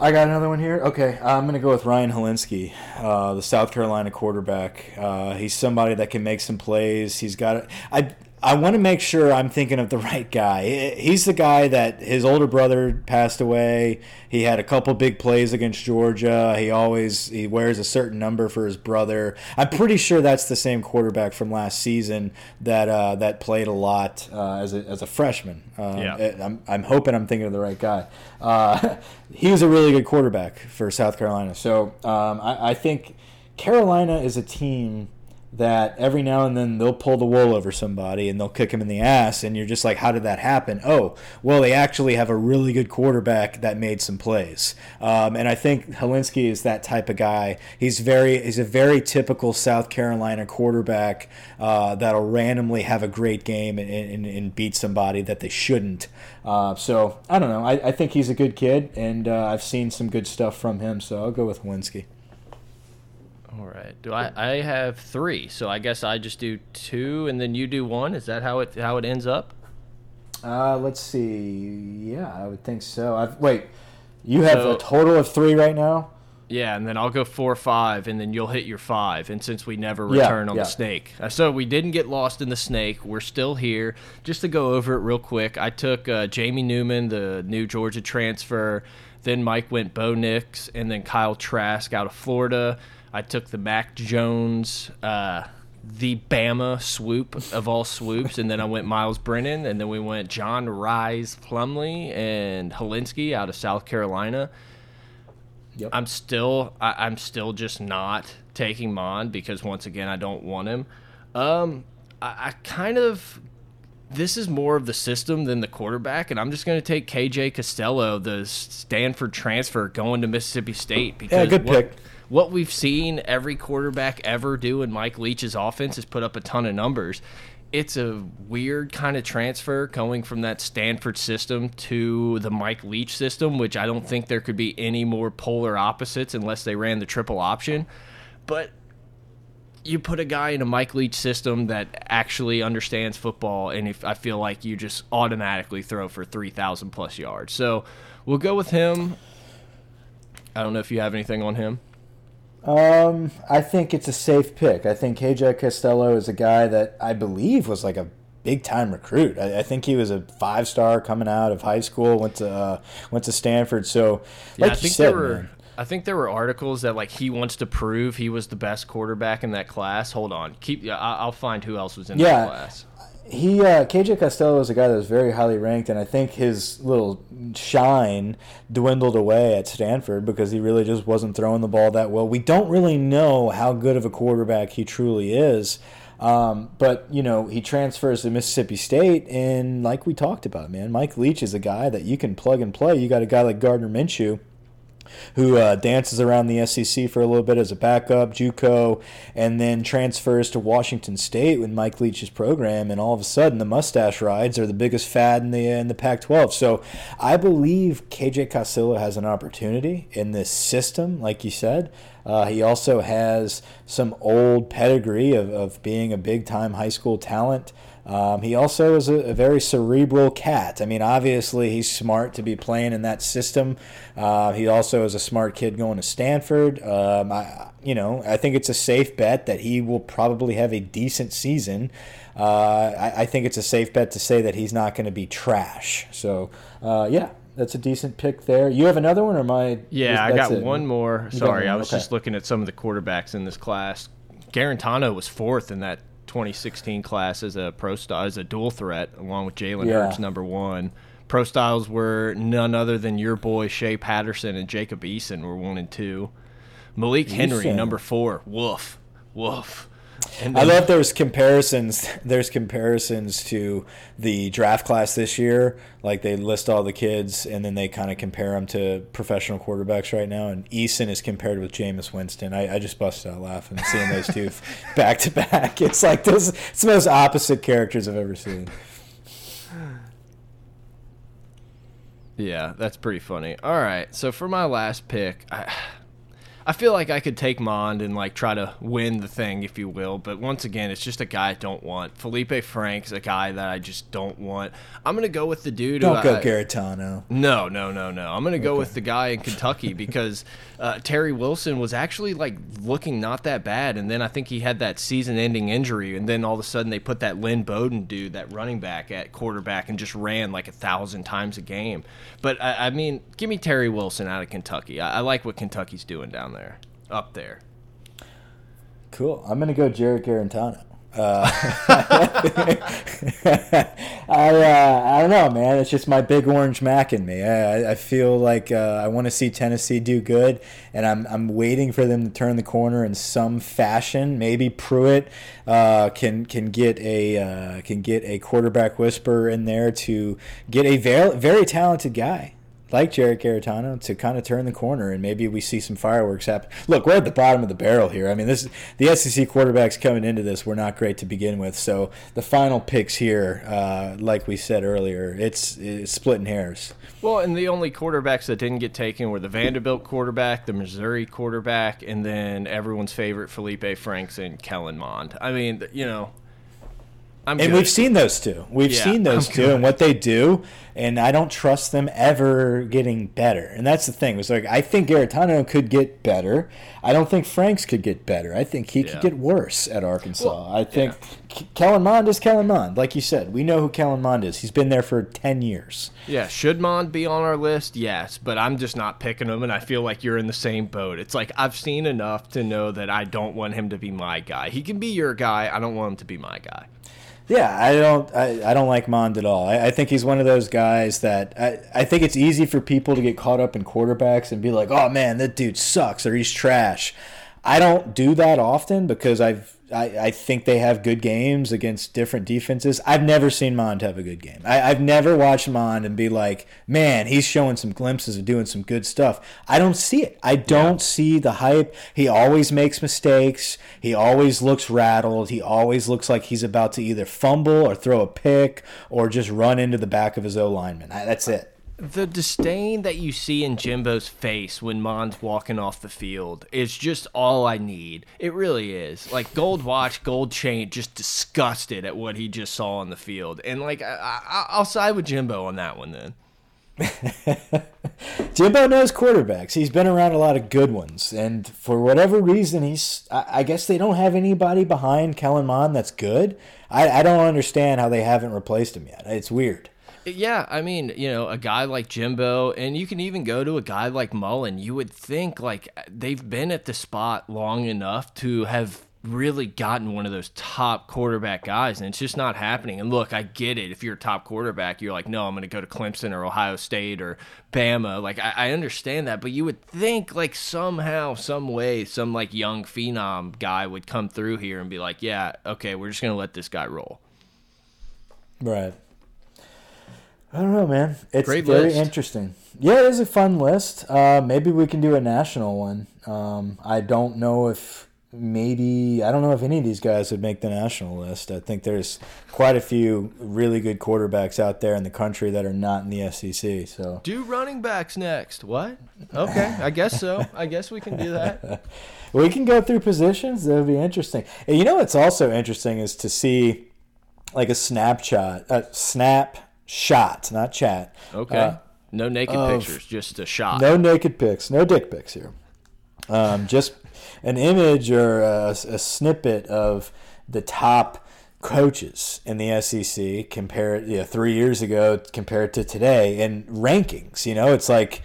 I got another one here. Okay, I'm going to go with Ryan Hilinski, uh, the South Carolina quarterback. Uh, he's somebody that can make some plays. He's got. I I want to make sure I'm thinking of the right guy. He's the guy that his older brother passed away. He had a couple big plays against Georgia. He always he wears a certain number for his brother. I'm pretty sure that's the same quarterback from last season that uh, that played a lot uh, as a as a freshman. Um, Yeah. I'm, I'm hoping I'm thinking of the right guy. Uh, he was a really good quarterback for South Carolina. So um, I, I think Carolina is a team that every now and then they'll pull the wool over somebody and they'll kick him in the ass and you're just like how did that happen? Oh well they actually have a really good quarterback that made some plays. Um, and i think Hilinski is that type of guy. He's very he's a very typical south carolina quarterback uh, that'll randomly have a great game and, and, and beat somebody that they shouldn't. Uh, so i don't know. I, I think he's a good kid and uh, i've seen some good stuff from him so i'll go with Hilinski. All right. Do I? I have three, so I guess I just do two, and then you do one. Is that how it how it ends up? Uh, let's see. Yeah, I would think so. I've, wait, you have So- a total of three right now. Yeah, and then I'll go four five, and then you'll hit your five. And since we never Yeah, return on yeah. the snake, Uh, so we didn't get lost in the snake. We're still here. Just to go over it real quick, I took uh, Jamie Newman, the new Georgia transfer. Then Mike went Bo Nix, and then Kyle Trask out of Florida. I took the Mac Jones, uh, the Bama swoop of all swoops, and then I went Miles Brennan, and then we went John Rhys Plumlee and Hilinski out of South Carolina. Yep. I'm still I, I'm still just not taking Mon because once again I don't want him. Um, I, I kind of this is more of the system than the quarterback, and I'm just going to take KJ Costello, the Stanford transfer, going to Mississippi State because good what, pick. What we've seen every quarterback ever do in Mike Leach's offense is put up a ton of numbers. It's a weird kind of transfer going from that Stanford system to the Mike Leach system, which I don't think there could be any more polar opposites unless they ran the triple option. But you put a guy in a Mike Leach system that actually understands football, and if I feel like you just automatically throw for three thousand plus yards. So we'll go with him. I don't know if you have anything on him. Um, I think it's a safe pick. I think KJ Costello is a guy that I believe was like a big time recruit. I, I think he was a five star coming out of high school. Went to uh, went to Stanford. So, Yeah, like I you think said, there were. man, I think there were articles that like he wants to prove he was the best quarterback in that class. Hold on, keep. Yeah, I- I'll find who else was in Yeah. that class. He uh, KJ Costello is a guy that was very highly ranked, and I think his little shine dwindled away at Stanford because he really just wasn't throwing the ball that well. We don't really know how good of a quarterback he truly is. Um, but you know he transfers to Mississippi State, and like we talked about, man, Mike Leach is a guy that you can plug and play. You got a guy like Gardner Minshew, who uh, dances around the SEC for a little bit as a backup, JUCO, and then transfers to Washington State with Mike Leach's program, and all of a sudden the mustache rides are the biggest fad in the in the Pac-12. So I believe KJ Costello has an opportunity in this system, like you said. Uh, he also has some old pedigree of, of being a big time high school talent. Um, he also is a, a very cerebral cat. I mean, obviously, he's smart to be playing in that system. Uh, he also is a smart kid going to Stanford. Um, I, you know, I think it's a safe bet that he will probably have a decent season. Uh, I, I think it's a safe bet to say that he's not going to be trash. So, uh, yeah, that's a decent pick there. You have another one, or my? Yeah, I got it? one more. Sorry, one, I was okay. just looking at some of the quarterbacks in this class. Guarantano was fourth in that 2016 class as a pro style, as a dual threat, along with Jalen Yeah. Hurts, number one. Pro styles were none other than your boy Shea Patterson and Jacob Eason were one and two. Malik Henry, Eason. number four. Woof, woof. And I then- love there's comparisons. There's comparisons to the draft class this year. Like they list all the kids and then they kind of compare them to professional quarterbacks right now. And Eason is compared with Jameis Winston. I, I just busted out laughing seeing those two back to back. It's like those. It's the most opposite characters I've ever seen. Yeah, that's pretty funny. All right, so for my last pick, I, I feel like I could take Mond and like try to win the thing, if you will. But once again, it's just a guy I don't want. Felipe Frank's a guy that I just don't want. I'm gonna go with the dude. Don't go I, Guarantano. No, no, no, no. I'm gonna go with the guy in Kentucky because uh, Terry Wilson was actually like looking not that bad, and then I think he had that season-ending injury, and then all of a sudden they put that Lynn Bowden dude, that running back at quarterback, and just ran like a thousand times a game. But I, I mean, give me Terry Wilson out of Kentucky. I, I like what Kentucky's doing down there, up there. Cool. I'm gonna go Jarrett Guarantano. Uh, I uh, I don't know, man. It's just my big orange Mac in me. I, I feel like uh, I want to see Tennessee do good, and I'm I'm waiting for them to turn the corner in some fashion. Maybe Pruitt uh, can can get a uh, can get a quarterback whisper in there to get a very very talented guy like Jarrett Guarantano to kind of turn the corner and maybe we see some fireworks happen. Look, we're at the bottom of the barrel here. I mean, this the SEC quarterbacks coming into this were not great to begin with. So the final picks here, uh, like we said earlier, it's, it's splitting hairs. Well, and the only quarterbacks that didn't get taken were the Vanderbilt quarterback, the Missouri quarterback, and then everyone's favorite Felipe Franks and Kellen Mond. I mean, you know. I'm and good. we've seen those two. We've yeah, seen those I'm two good. and what they do, and I don't trust them ever getting better. And that's the thing. It's like I think Guarantano could get better. I don't think Franks could get better. I think he yeah. could get worse at Arkansas. Well, I think yeah. Kellen Mond is Kellen Mond. Like you said, we know who Kellen Mond is. He's been there for ten years. Yeah, should Mond be on our list? Yes, but I'm just not picking him, and I feel like you're in the same boat. It's like I've seen enough to know that I don't want him to be my guy. He can be your guy. I don't want him to be my guy. Yeah, I don't. I, I don't like Mond at all. I, I think he's one of those guys that I, I think it's easy for people to get caught up in quarterbacks and be like, "Oh man, that dude sucks" or "He's trash." I don't do that often because I've I, I think they have good games against different defenses. I've never seen Mond have a good game. I, I've never watched Mond and be like, man, he's showing some glimpses of doing some good stuff. I don't see it. I don't yeah. see the hype. He always makes mistakes. He always looks rattled. He always looks like he's about to either fumble or throw a pick or just run into the back of his O lineman. That's it. The disdain that you see in Jimbo's face when Mon's walking off the field is just all I need. It really is. Like gold watch, gold chain, just disgusted at what he just saw on the field. And like I, will side with Jimbo on that one then. Jimbo knows quarterbacks. He's been around a lot of good ones, and for whatever reason, he's. I, guess they don't have anybody behind Kellen Mond that's good. I, I don't understand how they haven't replaced him yet. It's weird. Yeah, I mean, you know, a guy like Jimbo, and you can even go to a guy like Mullen. You would think like they've been at the spot long enough to have really gotten one of those top quarterback guys, and it's just not happening. And look, I get it. If you're a top quarterback, you're like, no, I'm going to go to Clemson or Ohio State or Bama. Like, I, I, understand that, but you would think like somehow, some way, some like young phenom guy would come through here and be like, yeah, okay, we're just going to let this guy roll. Right. I don't know, man. It's Great very list. interesting. Yeah, it is a fun list. Uh, maybe we can do a national one. Um, I don't know if maybe I don't know if any of these guys would make the national list. I think there's quite a few really good quarterbacks out there in the country that are not in the SEC. So do running backs next. What? Okay, I guess so. I guess we can do that. we can go through positions. That would be interesting. And you know what's also interesting is to see like a snapshot, a snap shot, not chat. Okay. Uh, no naked pictures, just a shot. No naked pics, no dick pics here. Um, just an image or a, a, snippet of the top coaches in the SEC compared, you know, three years ago compared to today in rankings. You know, it's like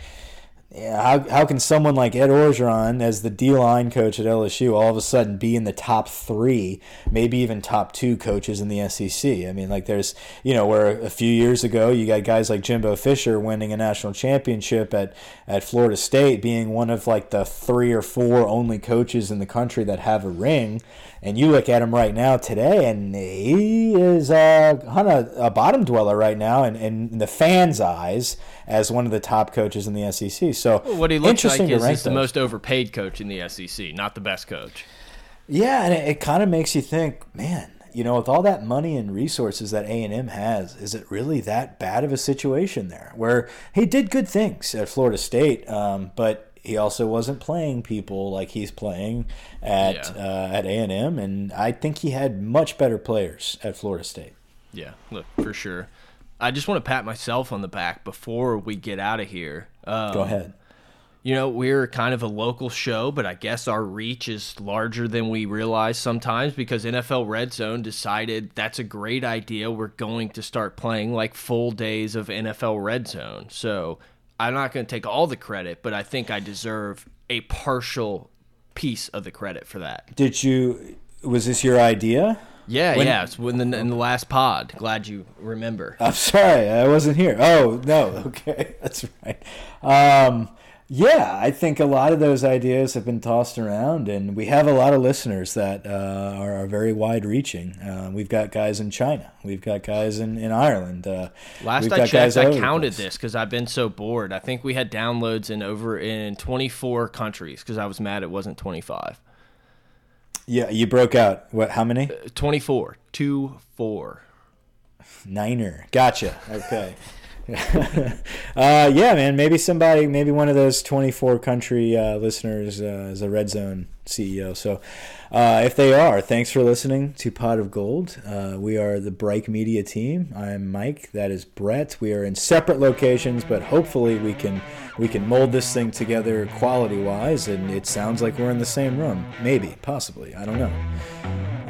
yeah, how, how can someone like Ed Orgeron, as the D line coach at LSU, all of a sudden be in the top three, maybe even top two coaches in the SEC? I mean, like there's, you know, where a few years ago you got guys like Jimbo Fisher winning a national championship at, at Florida State, being one of like the three or four only coaches in the country that have a ring. And you look at him right now today, and he is uh, of a bottom dweller right now in, in the fans' eyes as one of the top coaches in the SEC. So well, what he looks like is, is the most overpaid coach in the SEC, not the best coach. Yeah, and it, it kind of makes you think, man, you know, with all that money and resources that A and M has, is it really that bad of a situation there? Where he did good things at Florida State, um, but he also wasn't playing people like he's playing at yeah. uh, at A and M, and I think he had much better players at Florida State. Yeah, look for sure. I just want to pat myself on the back before we get out of here. Um, Go ahead. You know, we're kind of a local show, but I guess our reach is larger than we realize sometimes because NFL Red Zone decided that's a great idea. We're going to start playing like full days of NFL Red Zone. So I'm not going to take all the credit, but I think I deserve a partial piece of the credit for that. Did you? Was this your idea? Yeah, when, yeah. It's in the, in the last pod. Glad you remember. I'm sorry, I wasn't here. Oh no, okay, that's right. Um, yeah, I think a lot of those ideas have been tossed around, and we have a lot of listeners that uh, are, are, very wide reaching. Uh, we've got guys in China, we've got guys in, in Ireland. Uh, Last I checked, I counted this because I've been so bored. I think we had downloads in over in 24 countries because I was mad it wasn't 25. Yeah, you broke out. What? How many? Uh, 24. Two, four. Niner. Gotcha. Okay. uh, yeah, man. Maybe somebody, maybe one of those 24 country uh, listeners uh, is a Red Zone CEO. So uh, if they are, thanks for listening to Pot of Gold. Uh, we are the Bright Media team. I'm Mike. That is Brett. We are in separate locations, but hopefully we can we can mold this thing together quality wise, and it sounds like we're in the same room. Maybe, possibly. I don't know.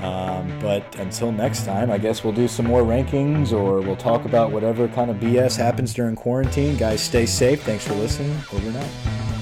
Um, but until next time, I guess we'll do some more rankings or we'll talk about whatever kind of BS happens during quarantine. Guys, stay safe. Thanks for listening. Over and out.